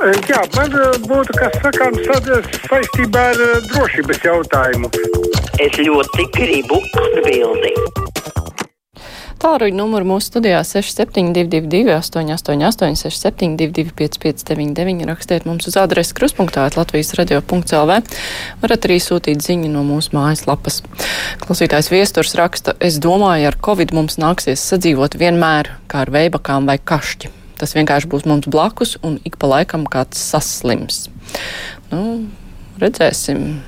Jā, man būtu kas sakāms saistībā ar drošības jautājumu. Es ļoti gribu atbildēt. Tāruņa numuru mūsu studijā 6722, 888, 672, 559, rakstiet mums uz adresi kruspunktā, Latvijas radio.clv. Varat arī sūtīt ziņu no mūsu mājaslapas. Klausītājs viesturs raksta, es domāju, ar Covid mums nāksies sadzīvot vienmēr kā ar veibakām vai kašķi. Tas vienkārši būs mums blakus un ik pa laikam kāds saslims. Nu, redzēsim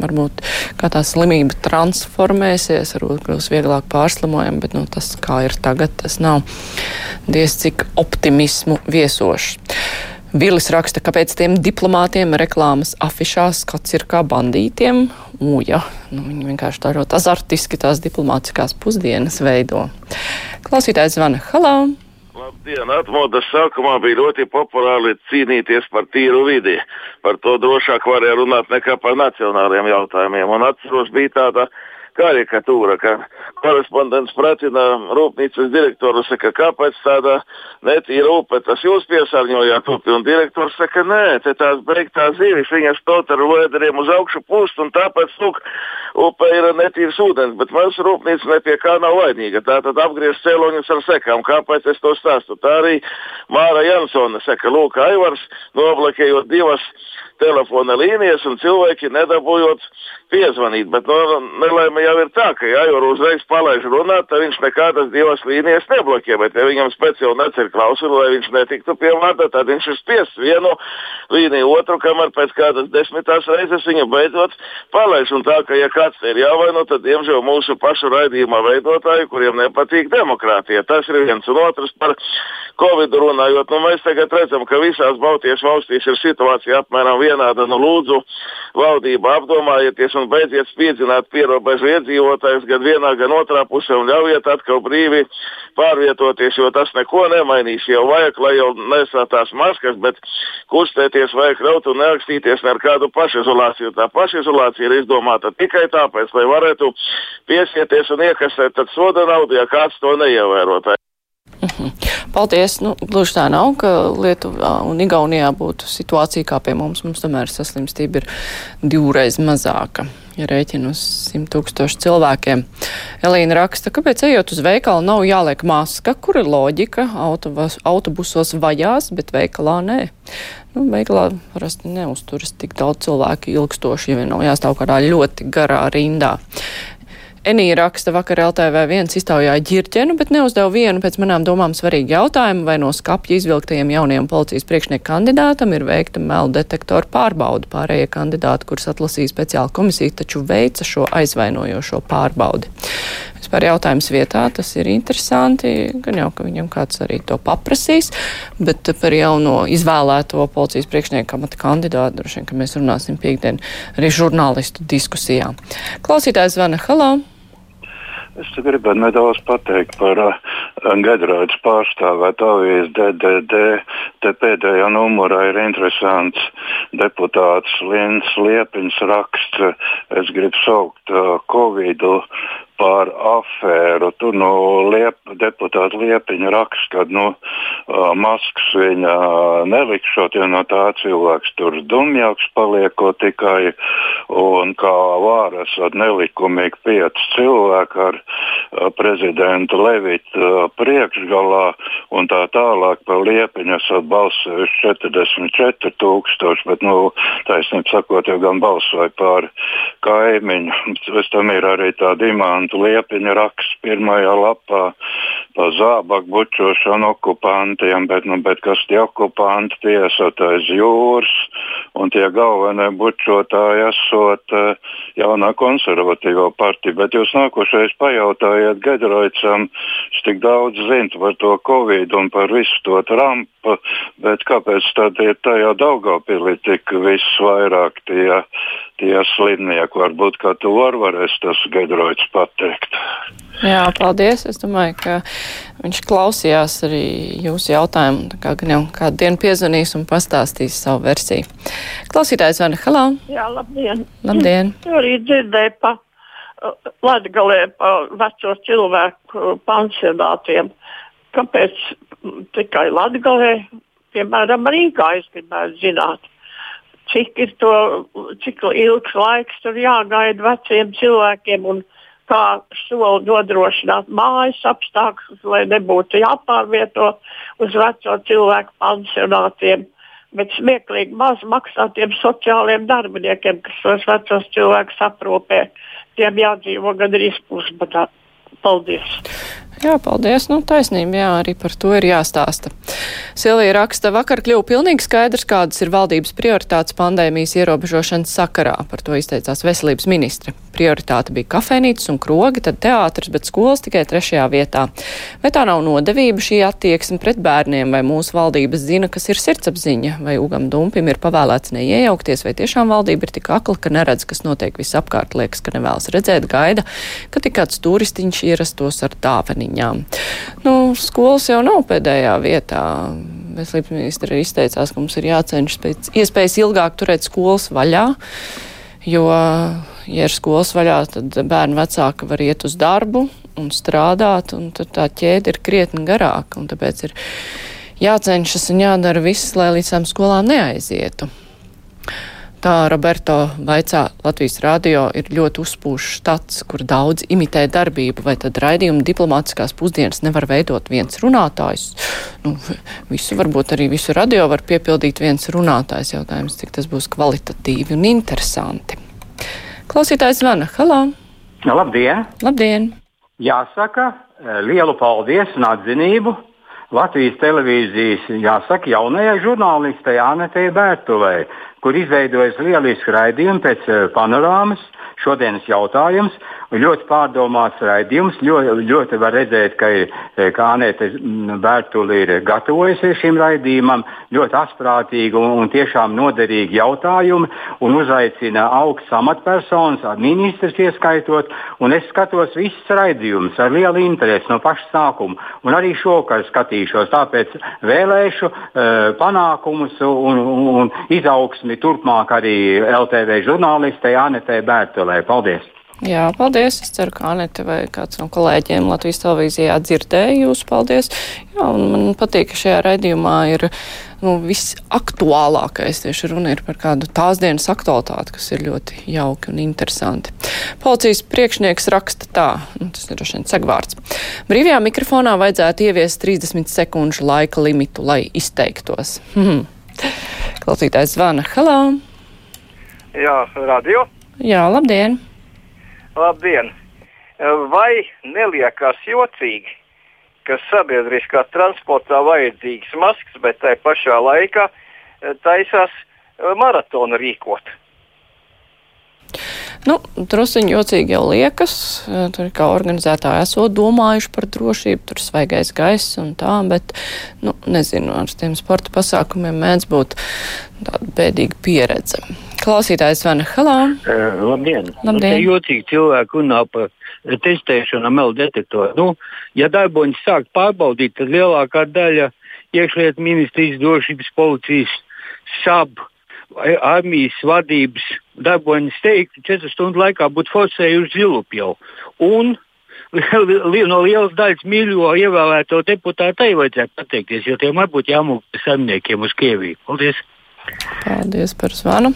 varbūt tā slimība transformēsies, varbūt kļūs vieglāk pārslimojama, bet nu, tas, kā ir tagad, tas nav diez cik optimismu viesošs. Vilis raksta, ka pēc tiem diplomātiem reklāmas afišās skats ir kā bandītiem. Uja, nu, viņi vienkārši tā ļoti azartiski tās diplomātiskās pusdienas veido. Klausītājs zvana Halā! Labdien! Atmodas sākumā bija ļoti populāri cīnīties par tīru vidi. Par to drošāk varēja runāt nekā par nacionāliem jautājumiem. Un atceros, bija tāda karikatūra, ka korespondents pratina rūpnīcas direktoru, saka, kāpēc tāda netīra upe, tas jūs piesārņojāt upi, un direktors saka, nē, te tās beigtās zīves, viņas tot ar vēderiem uz augšu pūst, un tāpēc, lūk, upe ir netīrs ūdens, bet mūsu rūpnīca ne pie kā nav vainīga, tā tad apgriež cēloņus ar sekām, kāpēc es to stāstu. Tā arī Māra Jansone saka, lūk, Aivars, noblakējot divas telefona līnijas un cilvēki nedabūjot piezvanīt. Bet no, nelaime jau ir tā, ka ja jau uzreiz palaiž runāt, tad viņš nekādas divas līnijas neblokē. Bet ja viņam speciāli neceļ klausuli, lai viņš netiktu pie vārda, tad viņš ir spiests vienu līniju otru, kamēr pēc kādas desmitās reizes viņu beidzot palaiž. Un tā, ka ja kāds ir jāvaino, tad diemžēl mūsu pašu raidījuma veidotāji, kuriem nepatīk demokrātija. Tas ir viens un otrs par Covid runājot. Nu, mēs tagad redzam, ka visās Baltijas valstīs ir situācija apmēram vienāda. Nu, lūdzu, valdība apdomājieties un beidziet spīdzināt pierobežu iedzīvotājus gan vienā, gan otrā pusē un ļaujiet atkal brīvi pārvietoties, jo tas neko nemainīs. Jau vajag, lai jau nesā tās maskas, bet kustēties vajag raut un nerakstīties ar kādu pašizolāciju. Tā pašizolācija ir izdomāta tikai tāpēc, lai varētu piesieties un iekasēt soda naudu, ja kāds to neievērot. Paldies. Nu, gluži tā nav, ka Lietuvā un Igaunijā būtu situācija kā pie mums. Mums tomēr saslimstība ir divreiz mazāka. Ja rēķina uz 100 tūkstošu cilvēkiem. Elīna raksta, kāpēc ejot uz veikalu nav jāliek maska, kur ir loģika, autobus, autobusos vajās, bet veikalā nē. Nu, veikalā parasti neuzturas tik daudz cilvēku ilgstoši, ja vien nav jāstāv kādā ļoti garā rindā. Enija raksta vakar LTV1 iztaujāja ģirķenu, bet neuzdeva vienu pēc manām domām svarīgu jautājumu, vai no skapja izvilktajiem jaunajiem policijas priekšnieku kandidātam ir veikta melu detektoru pārbauda. Pārējie kandidāti, kurus atlasīja speciāla komisija, taču veica šo aizvainojošo pārbaudi. Vispār jautājums vietā, tas ir interesanti, gan jau, ka viņam kāds arī to paprasīs, bet par jauno izvēlēto policijas priekšnieku amata kandidātu, droši vien, ka mēs runāsim piekdien arī žurnālistu diskusijā. Klausītājs zvana Halā. Es gribētu nedaudz pateikt par uh, Gedraitas pārstāvētu avīzi DDD. Te pēdējā numurā ir interesants deputāts Lins Liepiņš raksts. Es gribu saukt uh, Covidu par afēru. Tur no liep, deputāta Liepiņa raksta, ka nu, maskas viņa nelikšot, jo no tā cilvēks tur dumjāks paliekot tikai. Un kā vāra esot nelikumīgi pieci cilvēki ar prezidentu Levitu priekšgalā un tā tālāk par Liepiņu esot balsojuši 44 tūkstoši, bet, nu, taisnība sakot, jau gan balsoja par kaimiņu. Pēc tam ir arī tāda imanta okupantu liepiņa raksts pirmajā lapā par zābaku bučošanu okupantiem, bet, nu, bet kas tie okupanti tiesotais jūras un tie galvenie bučotāji esot uh, jaunā konservatīvo partija. Bet jūs nākošais pajautājiet Gedroicam, viņš tik daudz zina par to Covid un par visu to Trumpu, bet kāpēc tad ir tajā Daugavpilī tik viss vairāk tie, tie slimnieki? Varbūt, ka tu var varēs tas Gedroics pateikt. Jā, paldies. Es domāju, ka viņš klausījās arī jūsu jautājumu. Kā gan jau kādu dienu piezvanīs un pastāstīs savu versiju. Klausītājs Vana Halā. Jā, labdien. Labdien. Tur arī dzirdēju pa uh, Latgalē pa veco cilvēku pansionātiem. Kāpēc tikai Latgalē piemēram, Rīgā es gribētu zināt, cik ir to, cik ilgs laiks tur jāgaida veciem cilvēkiem un kā soli nodrošināt mājas apstākļus, lai nebūtu jāpārvieto uz veco cilvēku pansionātiem. Bet smieklīgi maz maksā tiem sociālajiem darbiniekiem, kas tos vecos cilvēkus aprūpē. Tiem jādzīvo gandrīz pusbadā. Paldies! Jā, paldies. Nu, taisnība, jā, arī par to ir jāstāsta. Silvija raksta, vakar kļuva pilnīgi skaidrs, kādas ir valdības prioritātes pandēmijas ierobežošanas sakarā. Par to izteicās veselības ministre. Prioritāte bija kafejnīcas un krogi, tad teātris, bet skolas tikai trešajā vietā. Vai tā nav nodevība šī attieksme pret bērniem, vai mūsu valdības zina, kas ir sirdsapziņa, vai Ugam Dumpim ir pavēlēts neiejaukties, vai tiešām valdība ir tik akla, ka neredz, kas notiek visapkārt, liekas, ka nevēlas redzēt, gaida, ka tik kāds turistiņš ierastos ar dāvaniņām. Nu, skolas jau nav pēdējā vietā. Veselības ministra izteicās, ka mums ir jācenšas pēc iespējas ilgāk turēt skolas vaļā, jo, ja ir skolas vaļā, tad bērnu vecāki var iet uz darbu un strādāt, un tad tā ķēde ir krietni garāka, un tāpēc ir jācenšas un jādara viss, lai līdz tām skolām neaizietu. Tā Roberto vaicā Latvijas radio ir ļoti uzpūšs štats, kur daudz imitē darbību, vai tad raidījuma diplomātiskās pusdienas nevar veidot viens runātājs. Nu, visu varbūt arī visu radio var piepildīt viens runātājs jautājums, cik tas būs kvalitatīvi un interesanti. Klausītājs zvana. Halā! Labdien! Labdien! Jāsaka, lielu paldies un atzinību Latvijas televīzijas, jāsaka, jaunajai žurnālistei Anetei Bērtulei, kur izveidojas lielisku raidījumu pēc panorāmas. Šodienas jautājums ļoti pārdomāts raidījums. Ļoti, ļoti var redzēt, ka, ka Anēta Bērtuli ir gatavojusies šim raidījumam. Ļoti asprātīgi un, un tiešām noderīgi jautājumi un uzaicina augsts amatpersonas, ministrs ieskaitot. Es skatos visus raidījumus ar lielu interesi no paša sākuma. Un arī šovakar skatīšos. Tāpēc vēlēšu uh, panākumus un, un, un izaugsmi turpmāk arī LTV žurnālistei Anetē Bērtulē. Paldies! Jā, paldies. Es ceru, ka Anita vai kāds no kolēģiem Latvijas televīzijā dzirdēja jūs. Paldies. Jā, un man patīk, ka šajā raidījumā ir nu, visaktuālākais. Tieši runa ir par kādu tās dienas aktualitāti, kas ir ļoti jauki un interesanti. Policijas priekšnieks raksta tā, nu, tas ir droši vien segvārds. Brīvajā mikrofonā vajadzētu ieviest 30 sekundžu laika limitu, lai izteiktos. Hmm. Klausītājs zvana. Halā! Jā, radio. Jā, labdien! Labdien! Vai neliekas jocīgi, ka sabiedriskā transportā vajadzīgas maskas, bet tai pašā laikā taisās maratonu rīkot? Nu, Trusiņi jocīgi jau liekas. Tur kā organizētāji esot domājuši par drošību, tur svaigais gaiss un tā, bet, nu, nezinu, ar tiem sporta pasākumiem mēdz būt tāda bēdīga pieredze. Klausītājs Vana Halā. Uh, labdien! Labdien. Nu, jocīgi cilvēki runā par testēšanu ar melu detektoru. Nu, ja darboņi sāk pārbaudīt, tad lielākā daļa iekšlietu ministrijas drošības policijas sabu armijas vadības darboņas teiktu, 4 stundu laikā būtu forsējuši zilupi jau. Un no lielas daļas mīļo ievēlēto deputātu arī vajadzētu pateikties, jo tiem varbūt jāmūk saimniekiem uz Krieviju. Paldies! Paldies par zvanu.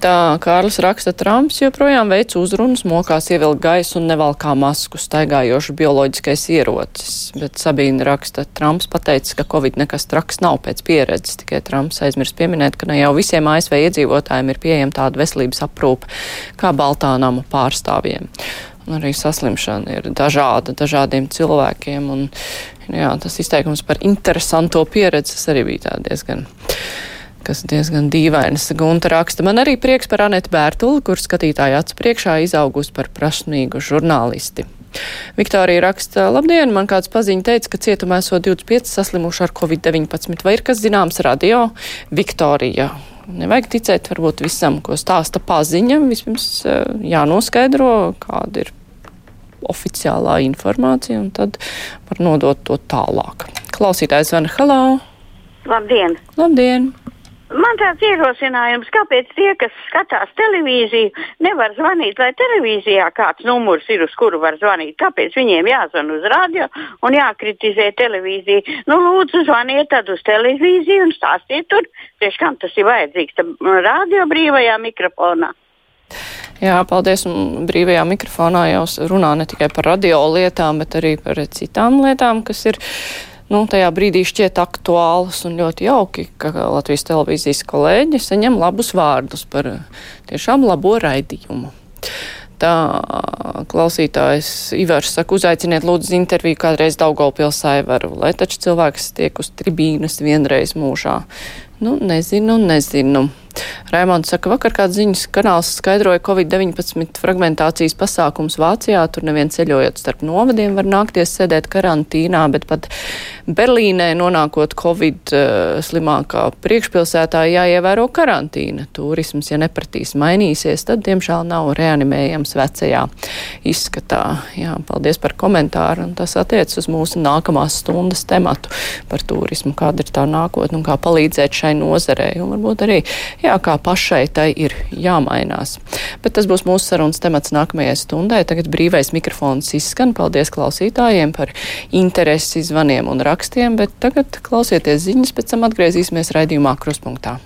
Tā Kārlis raksta, Trumps joprojām veic uzrunas, mokās ievilkt gaisu un nevalkā masku staigājošu bioloģiskais ierocis. Bet Sabīna raksta, Trumps pateicis, ka Covid nekas traks nav pēc pieredzes, tikai Trumps aizmirst pieminēt, ka ne jau visiem ASV iedzīvotājiem ir pieejama tāda veselības aprūpe kā Baltā nama pārstāvjiem. Un arī saslimšana ir dažāda dažādiem cilvēkiem. Un, jā, tas izteikums par interesanto pieredzi arī bija diezgan kas diezgan dīvainas. Gunta raksta, man arī prieks par Anetu Bērtuli, kur skatītāju acu priekšā izaugus par prasmīgu žurnālisti. Viktorija raksta, labdien, man kāds paziņa teica, ka cietumā esot 25 saslimuši ar covid-19. Vai ir kas zināms radio? Viktorija. Nevajag ticēt varbūt visam, ko stāsta paziņa. Vispirms eh, jānoskaidro, kāda ir oficiālā informācija, un tad var nodot to tālāk. Klausītājs Vana Halau. Labdien! Labdien! Man tāds ierosinājums, kāpēc tie, kas skatās televīziju, nevar zvanīt, lai televīzijā kāds numurs ir, uz kuru var zvanīt. Kāpēc viņiem jāzvan uz radio un jākritizē televīziju? Nu, lūdzu, zvaniet tad uz televīziju un stāstiet tur, tieši kam tas ir vajadzīgs. Tad radio brīvajā mikrofonā. Jā, paldies. Brīvajā mikrofonā jau runā ne tikai par radio lietām, bet arī par citām lietām, kas ir nu, tajā brīdī šķiet aktuāls un ļoti jauki, ka Latvijas televīzijas kolēģi saņem labus vārdus par tiešām labo raidījumu. Tā klausītājs Ivars saka, uzaiciniet lūdzu interviju kādreiz Daugavpils Aivaru, lai taču cilvēks tiek uz tribīnas vienreiz mūžā. Nu, nezinu, nezinu. Raimons saka, vakar kāds ziņas kanāls skaidroja Covid-19 fragmentācijas pasākums Vācijā. Tur neviens ceļojot starp novadiem var nākties sēdēt karantīnā, bet pat Berlīnē nonākot Covid uh, slimākā priekšpilsētā jāievēro karantīna. Turisms, ja nepratīs mainīsies, tad, diemžēl, nav reanimējams vecajā izskatā. Jā, paldies par komentāru, un tas attiec uz mūsu nākamās stundas tematu par turismu, kāda ir tā nākotne un kā palīdzēt šai nozarei. Un varbūt arī jā, kā pašai tai ir jāmainās. Bet tas būs mūsu sarunas temats nākamajai stundai. Tagad brīvais mikrofons izskan. Paldies klausītājiem par interesi zvaniem un rakstiem, bet tagad klausieties ziņas, pēc tam atgriezīsimies raidījumā kruspunktā.